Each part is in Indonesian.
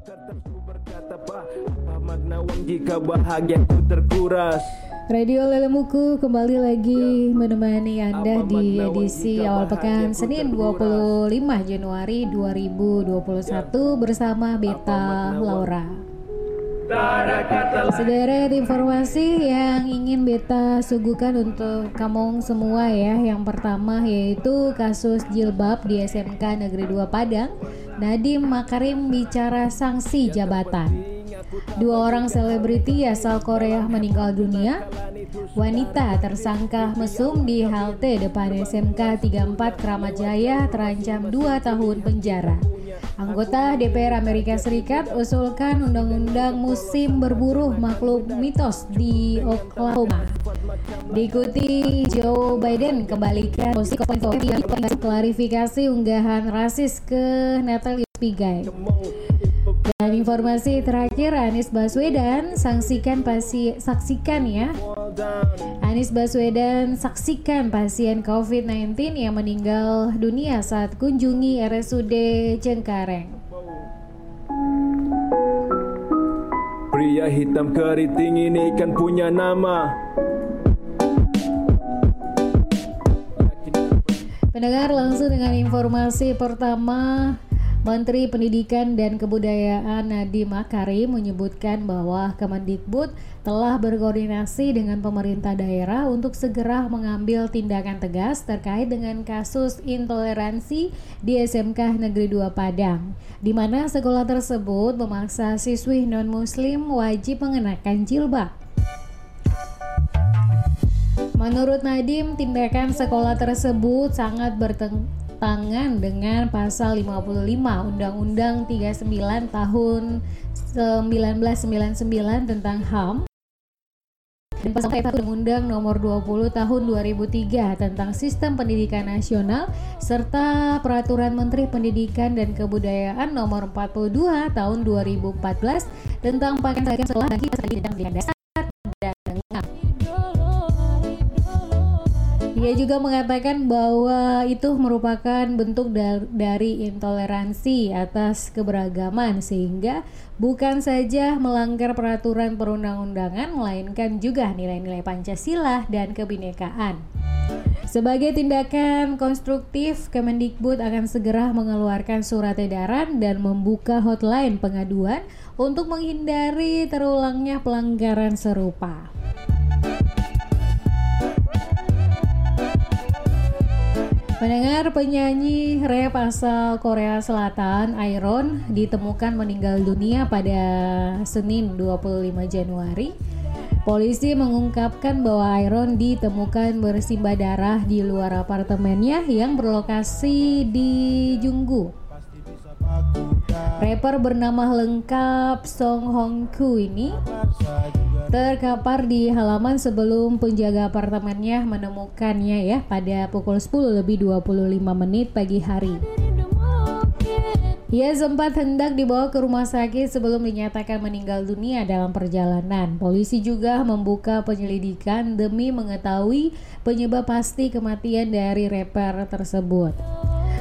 Apa makna uang jika bahagiaku terkuras? Radio Lelemuku kembali lagi menemani Anda di edisi awal pekan Senin 25 Januari 2021 bersama Beta Laura. Sederet informasi yang ingin Beta suguhkan untuk kamu semua ya. Yang pertama yaitu kasus jilbab di SMK Negeri 2 Padang Nadiem Makarim bicara sanksi jabatan. Dua orang selebriti asal Korea meninggal dunia. Wanita tersangka mesum di halte depan SMK 34 Kramat Jaya terancam 2 tahun penjara. Anggota DPR Amerika Serikat usulkan undang-undang musim berburu makhluk mitos di Oklahoma. Diikuti Joe Biden kembalikan posisi klarifikasi unggahan rasis ke Natalie Pigai. Dan informasi terakhir Anies Baswedan saksikan pasi saksikan ya. Anies Baswedan saksikan pasien COVID-19 yang meninggal dunia saat kunjungi RSUD Cengkareng. Pria hitam keriting ini kan punya nama Pendengar langsung dengan informasi pertama Menteri Pendidikan dan Kebudayaan Nadiem Makarim menyebutkan bahwa Kemendikbud telah berkoordinasi dengan pemerintah daerah untuk segera mengambil tindakan tegas terkait dengan kasus intoleransi di SMK Negeri 2 Padang, di mana sekolah tersebut memaksa siswi non-muslim wajib mengenakan jilbab. Menurut Nadiem, tindakan sekolah tersebut sangat bertentangan dengan pasal 55 Undang-Undang 39 tahun 1999 tentang HAM dan pasal 1 Undang-Undang Nomor 20 Tahun 2003 tentang Sistem Pendidikan Nasional serta Peraturan Menteri Pendidikan dan Kebudayaan Nomor 42 Tahun 2014 tentang pakaian sekolah bagi pendidikan dasar Ia juga mengatakan bahwa itu merupakan bentuk dari intoleransi atas keberagaman sehingga bukan saja melanggar peraturan perundang-undangan melainkan juga nilai-nilai Pancasila dan kebinekaan. Sebagai tindakan konstruktif, Kemendikbud akan segera mengeluarkan surat edaran dan membuka hotline pengaduan untuk menghindari terulangnya pelanggaran serupa. Mendengar penyanyi rap asal Korea Selatan, Iron, ditemukan meninggal dunia pada Senin 25 Januari. Polisi mengungkapkan bahwa Iron ditemukan bersimbah darah di luar apartemennya yang berlokasi di Junggu. Rapper bernama lengkap Song Hong Ku ini terkapar di halaman sebelum penjaga apartemennya menemukannya ya pada pukul 10 lebih 25 menit pagi hari. Ia sempat hendak dibawa ke rumah sakit sebelum dinyatakan meninggal dunia dalam perjalanan. Polisi juga membuka penyelidikan demi mengetahui penyebab pasti kematian dari rapper tersebut.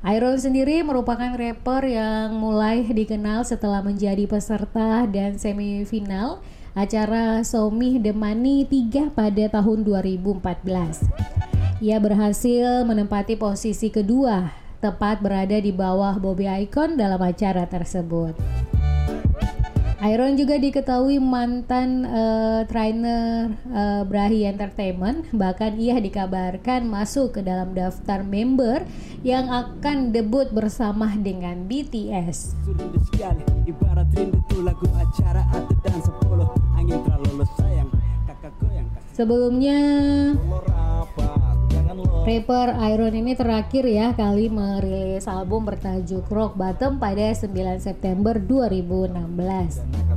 Iron sendiri merupakan rapper yang mulai dikenal setelah menjadi peserta dan semifinal acara Somi Money 3 pada tahun 2014. Ia berhasil menempati posisi kedua, tepat berada di bawah Bobby Icon dalam acara tersebut. Iron juga diketahui mantan uh, trainer uh, Brahi Entertainment, bahkan ia dikabarkan masuk ke dalam daftar member yang akan debut bersama dengan BTS. Sebelumnya Rapper Iron ini terakhir ya kali merilis album bertajuk Rock Bottom pada 9 September 2016.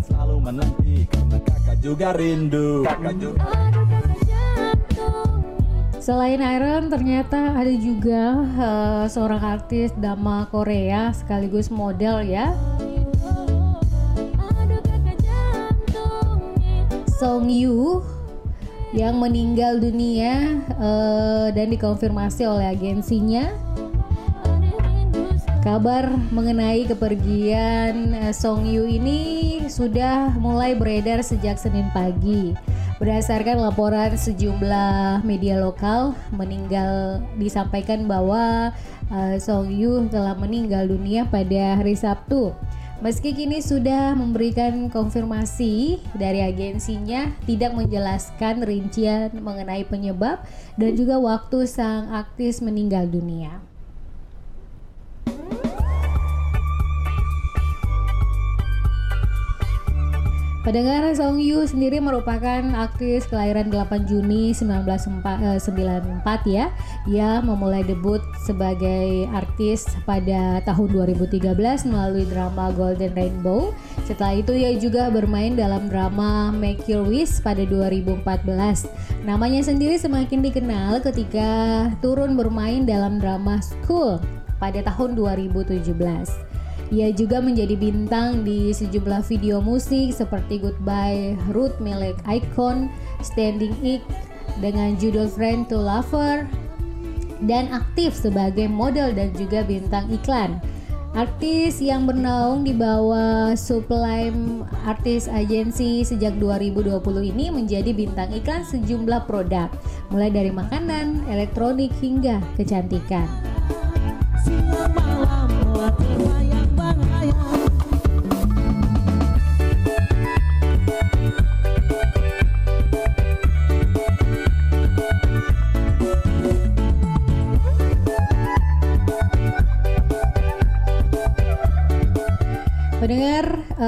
selalu menanti karena kakak juga rindu. Kakak juga Selain Iron, ternyata ada juga uh, seorang artis dama Korea sekaligus model ya. Song Yu yang meninggal dunia uh, dan dikonfirmasi oleh agensinya Kabar mengenai kepergian eh, Song Yu ini sudah mulai beredar sejak Senin pagi. Berdasarkan laporan sejumlah media lokal, meninggal disampaikan bahwa uh, Song Yu telah meninggal dunia pada hari Sabtu. Meski kini sudah memberikan konfirmasi dari agensinya tidak menjelaskan rincian mengenai penyebab dan juga waktu sang aktis meninggal dunia. Pendengar Song Yu sendiri merupakan aktris kelahiran 8 Juni 1994 eh, ya. Ia memulai debut sebagai artis pada tahun 2013 melalui drama Golden Rainbow. Setelah itu ia juga bermain dalam drama Make Your Wish pada 2014. Namanya sendiri semakin dikenal ketika turun bermain dalam drama School pada tahun 2017. Ia juga menjadi bintang di sejumlah video musik seperti Goodbye Ruth milik Icon, Standing Ick dengan judul Friend to Lover, dan aktif sebagai model dan juga bintang iklan. Artis yang bernaung di bawah Sublime Artis Agency sejak 2020 ini menjadi bintang iklan sejumlah produk, mulai dari makanan, elektronik hingga kecantikan. Siang malam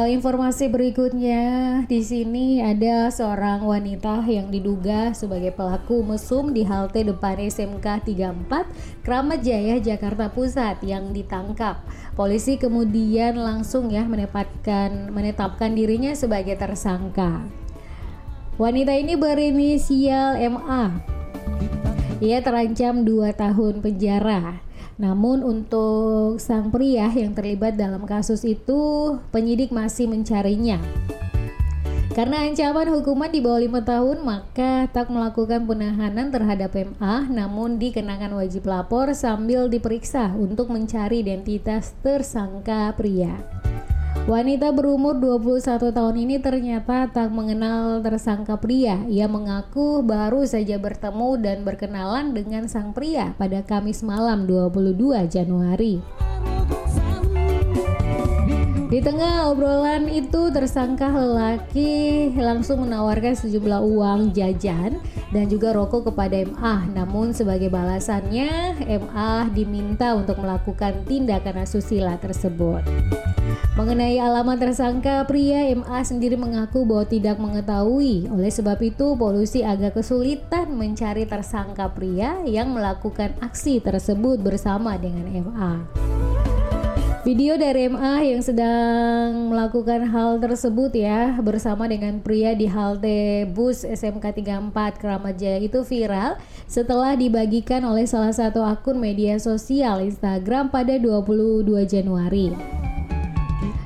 uh, informasi berikutnya di sini ada seorang wanita yang diduga sebagai pelaku mesum di halte depan SMK 34 Kramat Jaya Jakarta Pusat yang ditangkap. Polisi kemudian langsung ya menetapkan menetapkan dirinya sebagai tersangka. Wanita ini berinisial MA. Ia terancam 2 tahun penjara. Namun untuk sang pria yang terlibat dalam kasus itu, penyidik masih mencarinya. Karena ancaman hukuman di bawah lima tahun, maka tak melakukan penahanan terhadap MA, namun dikenakan wajib lapor sambil diperiksa untuk mencari identitas tersangka pria. Wanita berumur 21 tahun ini ternyata tak mengenal tersangka pria. Ia mengaku baru saja bertemu dan berkenalan dengan sang pria pada Kamis malam 22 Januari. Di tengah obrolan itu tersangka lelaki langsung menawarkan sejumlah uang jajan dan juga rokok kepada MA. Namun sebagai balasannya MA diminta untuk melakukan tindakan asusila tersebut. Mengenai alamat tersangka, pria MA sendiri mengaku bahwa tidak mengetahui. Oleh sebab itu, polisi agak kesulitan mencari tersangka pria yang melakukan aksi tersebut bersama dengan MA. Video dari MA yang sedang melakukan hal tersebut ya bersama dengan pria di halte bus SMK 34 Keramat Jaya itu viral setelah dibagikan oleh salah satu akun media sosial Instagram pada 22 Januari.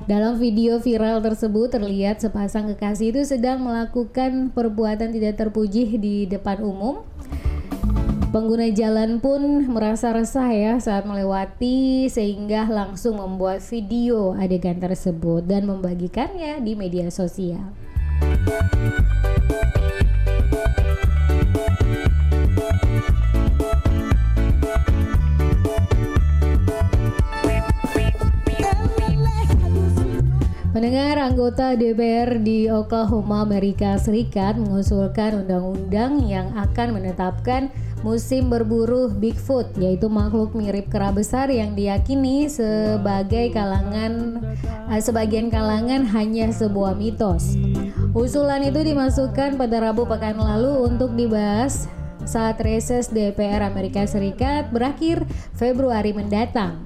Dalam video viral tersebut terlihat sepasang kekasih itu sedang melakukan perbuatan tidak terpuji di depan umum. Pengguna jalan pun merasa resah ya saat melewati sehingga langsung membuat video adegan tersebut dan membagikannya di media sosial. Pendengar anggota DPR di Oklahoma, Amerika Serikat mengusulkan undang-undang yang akan menetapkan musim berburu Bigfoot, yaitu makhluk mirip kera besar yang diyakini sebagai kalangan eh, sebagian kalangan hanya sebuah mitos. Usulan itu dimasukkan pada Rabu pekan lalu untuk dibahas saat reses DPR Amerika Serikat berakhir Februari mendatang.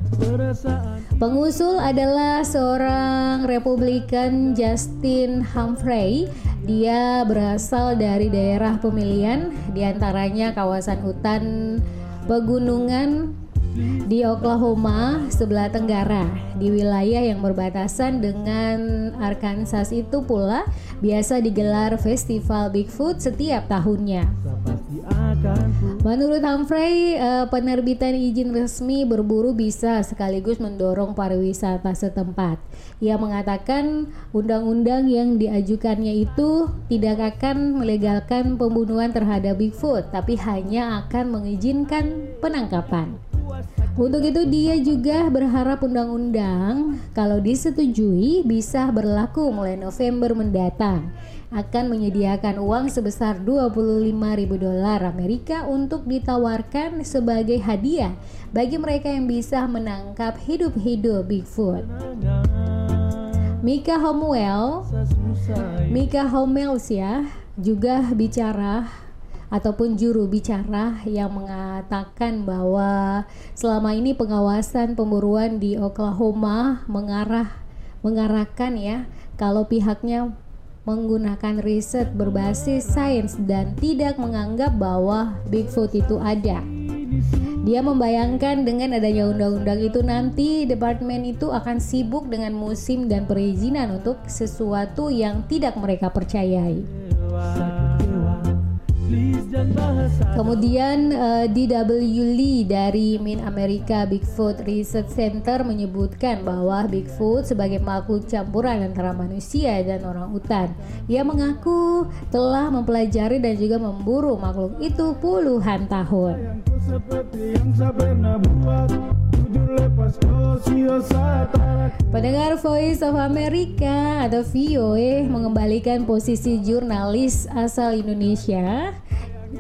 Pengusul adalah seorang Republikan Justin Humphrey. Dia berasal dari daerah pemilihan, di antaranya kawasan hutan pegunungan di Oklahoma sebelah tenggara di wilayah yang berbatasan dengan Arkansas itu pula biasa digelar festival Bigfoot setiap tahunnya. Menurut Humphrey, uh, penerbitan izin resmi berburu bisa sekaligus mendorong pariwisata setempat. Ia mengatakan undang-undang yang diajukannya itu tidak akan melegalkan pembunuhan terhadap Bigfoot, tapi hanya akan mengizinkan penangkapan. Untuk itu dia juga berharap undang-undang kalau disetujui bisa berlaku mulai November mendatang akan menyediakan uang sebesar 25 ribu dolar Amerika untuk ditawarkan sebagai hadiah bagi mereka yang bisa menangkap hidup-hidup Bigfoot. Mika Homewell, Mika Homels ya, juga bicara ataupun juru bicara yang mengatakan bahwa selama ini pengawasan pemburuan di Oklahoma mengarah mengarahkan ya kalau pihaknya menggunakan riset berbasis sains dan tidak menganggap bahwa Bigfoot itu ada. Dia membayangkan dengan adanya undang-undang itu nanti departemen itu akan sibuk dengan musim dan perizinan untuk sesuatu yang tidak mereka percayai. Kemudian uh, eh, DW Lee dari Min America Bigfoot Research Center menyebutkan bahwa Bigfoot sebagai makhluk campuran antara manusia dan orang utan. Ia mengaku telah mempelajari dan juga memburu makhluk itu puluhan tahun. Pendengar Voice of America atau VOA mengembalikan posisi jurnalis asal Indonesia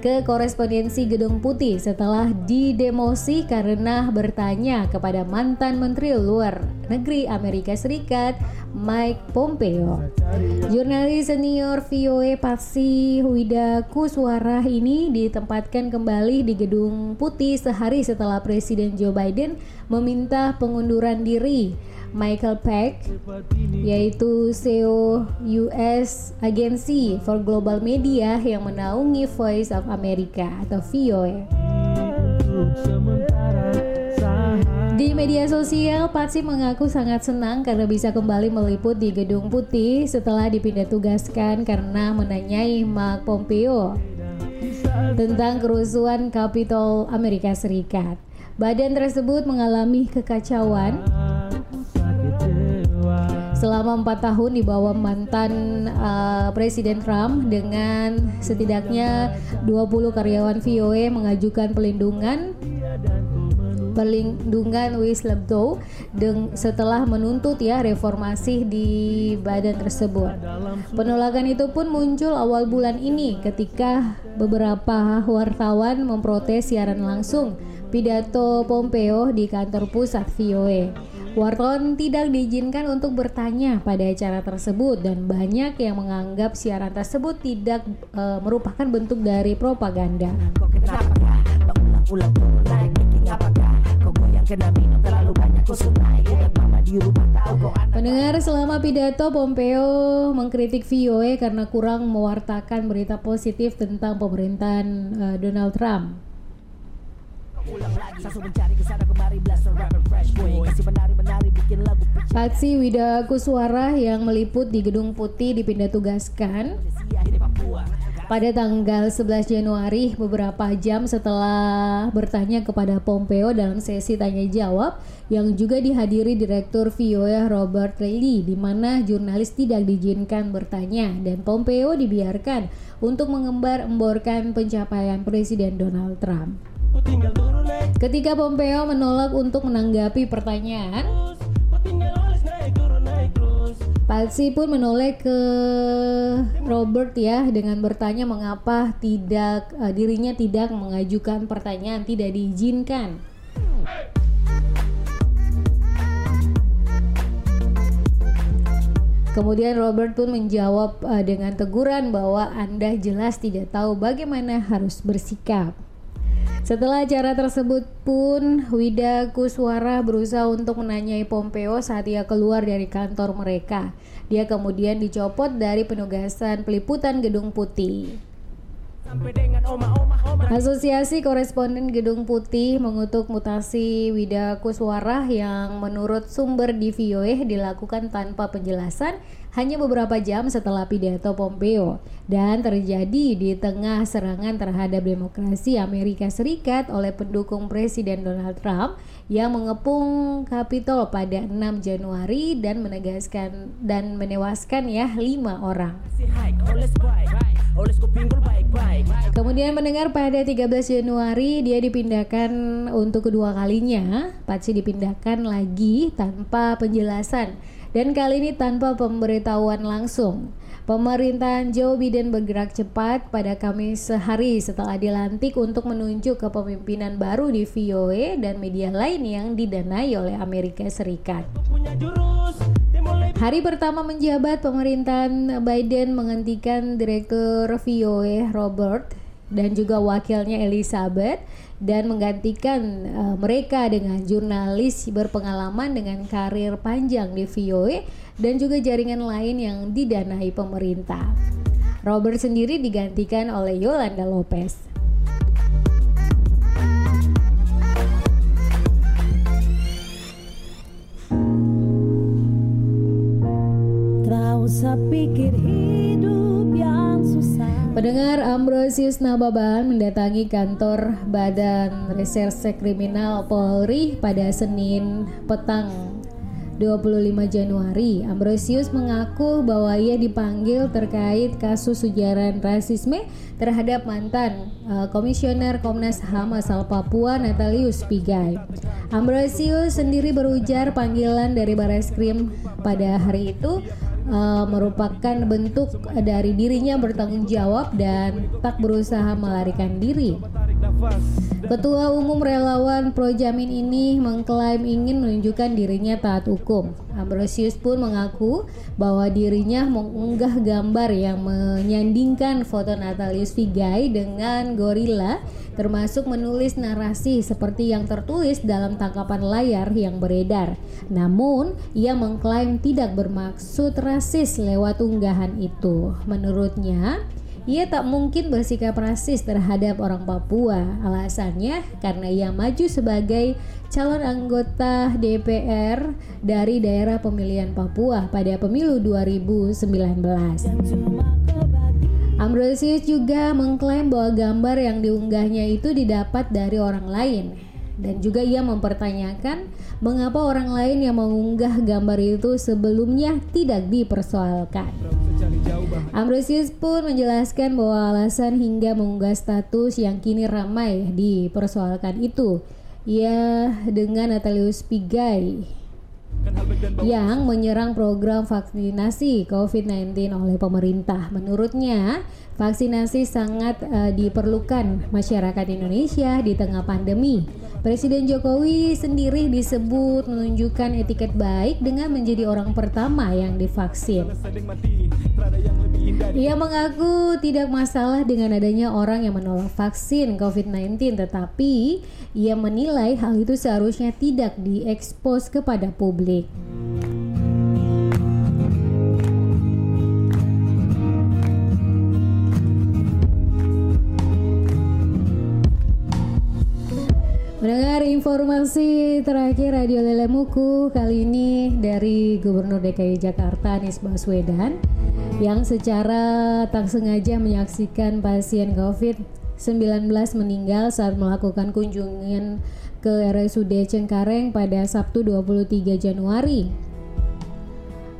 ke korespondensi Gedung Putih setelah didemosi karena bertanya kepada mantan Menteri Luar Negeri Amerika Serikat Mike Pompeo. Jurnalis senior VOA Patsi Wida Kuswara ini ditempatkan kembali di Gedung Putih sehari setelah Presiden Joe Biden meminta pengunduran diri Michael Peck yaitu CEO US Agency for Global Media yang menaungi Voice of America atau VOA. Di media sosial, Patsy mengaku sangat senang karena bisa kembali meliput di Gedung Putih setelah dipindah tugaskan karena menanyai Mark Pompeo tentang kerusuhan Capitol Amerika Serikat. Badan tersebut mengalami kekacauan selama empat tahun di bawah mantan uh, Presiden Trump dengan setidaknya 20 karyawan VOA mengajukan pelindungan perlindungan whistleblower setelah menuntut ya reformasi di badan tersebut. Penolakan itu pun muncul awal bulan ini ketika beberapa wartawan memprotes siaran langsung pidato Pompeo di kantor pusat VOA. Wartawan tidak diizinkan untuk bertanya pada acara tersebut dan banyak yang menganggap siaran tersebut tidak e, merupakan bentuk dari propaganda. Pendengar selama pidato Pompeo mengkritik VOA karena kurang mewartakan berita positif tentang pemerintahan uh, Donald Trump. Paksi Wida Kuswara yang meliput di Gedung Putih dipindah tugaskan pada tanggal 11 Januari beberapa jam setelah bertanya kepada Pompeo dalam sesi tanya jawab yang juga dihadiri Direktur VOA Robert Reilly di mana jurnalis tidak diizinkan bertanya dan Pompeo dibiarkan untuk mengembar-emborkan pencapaian Presiden Donald Trump. Ketika Pompeo menolak untuk menanggapi pertanyaan, Patsy pun menoleh ke Robert ya dengan bertanya mengapa tidak uh, dirinya tidak mengajukan pertanyaan tidak diizinkan. Kemudian Robert pun menjawab uh, dengan teguran bahwa Anda jelas tidak tahu bagaimana harus bersikap. Setelah acara tersebut pun Wida Kuswara berusaha untuk menanyai Pompeo saat ia keluar dari kantor mereka. Dia kemudian dicopot dari penugasan peliputan Gedung Putih. Asosiasi Koresponden Gedung Putih mengutuk mutasi Wida Kuswara yang menurut sumber di VOA dilakukan tanpa penjelasan hanya beberapa jam setelah pidato Pompeo dan terjadi di tengah serangan terhadap demokrasi Amerika Serikat oleh pendukung Presiden Donald Trump yang mengepung Kapitol pada 6 Januari dan menegaskan dan menewaskan ya lima orang. Kemudian mendengar pada 13 Januari dia dipindahkan untuk kedua kalinya. Patsy dipindahkan lagi tanpa penjelasan dan kali ini tanpa pemberitahuan langsung. Pemerintahan Joe Biden bergerak cepat pada Kamis sehari setelah dilantik untuk menunjuk kepemimpinan baru di VOA dan media lain yang didanai oleh Amerika Serikat. Hari pertama menjabat, pemerintahan Biden menghentikan Direktur VOA Robert dan juga wakilnya Elizabeth dan menggantikan uh, mereka dengan jurnalis berpengalaman dengan karir panjang di VOA dan juga jaringan lain yang didanai pemerintah. Robert sendiri digantikan oleh Yolanda Lopez. Ambrosius Nababan mendatangi kantor Badan Reserse Kriminal Polri pada Senin petang 25 Januari, Ambrosius mengaku bahwa ia dipanggil terkait kasus ujaran rasisme terhadap mantan uh, Komisioner Komnas HAM asal Papua Natalius Pigai. Ambrosius sendiri berujar panggilan dari Bareskrim pada hari itu uh, merupakan bentuk dari dirinya bertanggung jawab dan tak berusaha melarikan diri. Ketua Umum Relawan Projamin ini mengklaim ingin menunjukkan dirinya taat hukum. Ambrosius pun mengaku bahwa dirinya mengunggah gambar yang menyandingkan foto Natalius Vigai dengan gorila termasuk menulis narasi seperti yang tertulis dalam tangkapan layar yang beredar. Namun, ia mengklaim tidak bermaksud rasis lewat unggahan itu. Menurutnya, ia tak mungkin bersikap rasis terhadap orang Papua. Alasannya karena ia maju sebagai calon anggota DPR dari daerah pemilihan Papua pada pemilu 2019. Ambrosius juga mengklaim bahwa gambar yang diunggahnya itu didapat dari orang lain dan juga ia mempertanyakan mengapa orang lain yang mengunggah gambar itu sebelumnya tidak dipersoalkan. Ambrosius pun menjelaskan bahwa alasan hingga mengunggah status yang kini ramai dipersoalkan itu ia dengan Natalius Pigai yang menyerang program vaksinasi COVID-19 oleh pemerintah. Menurutnya, vaksinasi sangat uh, diperlukan masyarakat Indonesia di tengah pandemi. Presiden Jokowi sendiri disebut menunjukkan etiket baik dengan menjadi orang pertama yang divaksin. Ia mengaku tidak masalah dengan adanya orang yang menolak vaksin COVID-19, tetapi ia menilai hal itu seharusnya tidak diekspos kepada publik. Mendengar informasi terakhir Radio Lelemuku kali ini dari Gubernur DKI Jakarta Anies Baswedan yang secara tak sengaja menyaksikan pasien COVID-19 meninggal saat melakukan kunjungan ke RSUD Cengkareng pada Sabtu 23 Januari.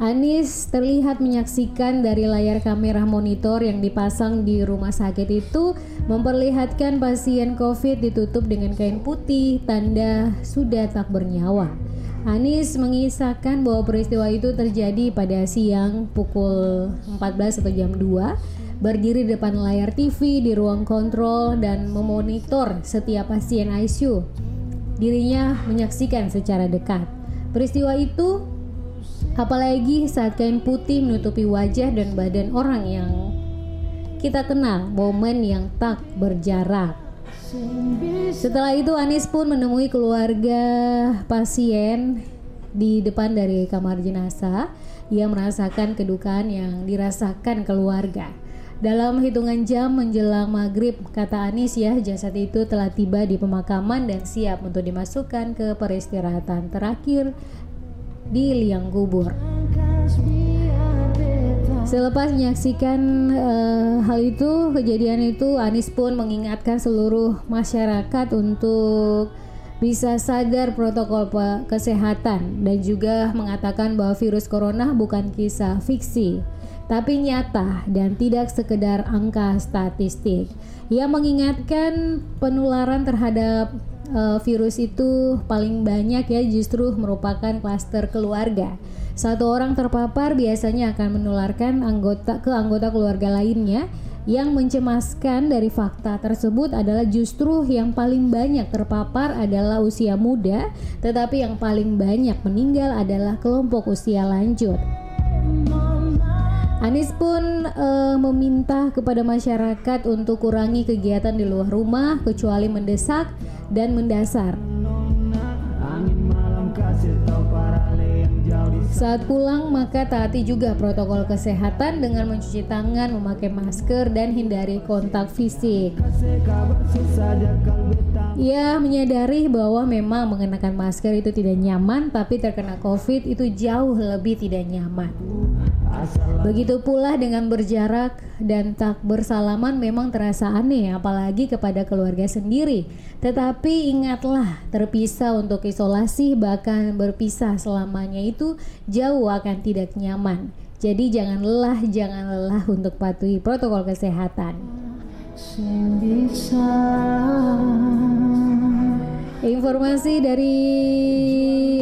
Anis terlihat menyaksikan dari layar kamera monitor yang dipasang di rumah sakit itu memperlihatkan pasien COVID ditutup dengan kain putih, tanda sudah tak bernyawa. Anis mengisahkan bahwa peristiwa itu terjadi pada siang pukul 14 atau jam 2 berdiri di depan layar TV di ruang kontrol dan memonitor setiap pasien ICU. Dirinya menyaksikan secara dekat. Peristiwa itu Apalagi saat kain putih menutupi wajah dan badan orang yang kita kenal, momen yang tak berjarak. Setelah itu Anis pun menemui keluarga pasien di depan dari kamar jenazah. Ia merasakan kedukaan yang dirasakan keluarga. Dalam hitungan jam menjelang maghrib, kata Anis ya, jasad itu telah tiba di pemakaman dan siap untuk dimasukkan ke peristirahatan terakhir di liang kubur. Selepas menyaksikan uh, hal itu, kejadian itu, Anis pun mengingatkan seluruh masyarakat untuk bisa sadar protokol kesehatan dan juga mengatakan bahwa virus corona bukan kisah fiksi tapi nyata dan tidak sekedar angka statistik. Ia mengingatkan penularan terhadap uh, virus itu paling banyak ya justru merupakan klaster keluarga. Satu orang terpapar biasanya akan menularkan anggota ke anggota keluarga lainnya. Yang mencemaskan dari fakta tersebut adalah justru yang paling banyak terpapar adalah usia muda, tetapi yang paling banyak meninggal adalah kelompok usia lanjut. Anies pun uh, meminta kepada masyarakat untuk kurangi kegiatan di luar rumah kecuali mendesak dan mendasar. Saat pulang maka taati juga protokol kesehatan dengan mencuci tangan, memakai masker dan hindari kontak fisik. Ia menyadari bahwa memang mengenakan masker itu tidak nyaman, tapi terkena COVID itu jauh lebih tidak nyaman. Begitu pula dengan berjarak dan tak bersalaman memang terasa aneh apalagi kepada keluarga sendiri. Tetapi ingatlah terpisah untuk isolasi bahkan berpisah selamanya itu jauh akan tidak nyaman. Jadi jangan lelah, jangan lelah untuk patuhi protokol kesehatan. Informasi dari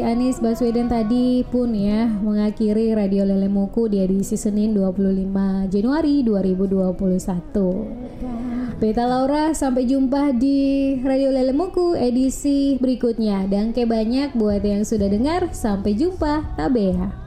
Anies Baswedan tadi pun ya mengakhiri Radio Lelemuku di edisi Senin 25 Januari 2021. Beta Laura sampai jumpa di Radio Lelemuku edisi berikutnya. Dan ke banyak buat yang sudah dengar. Sampai jumpa. Tabea.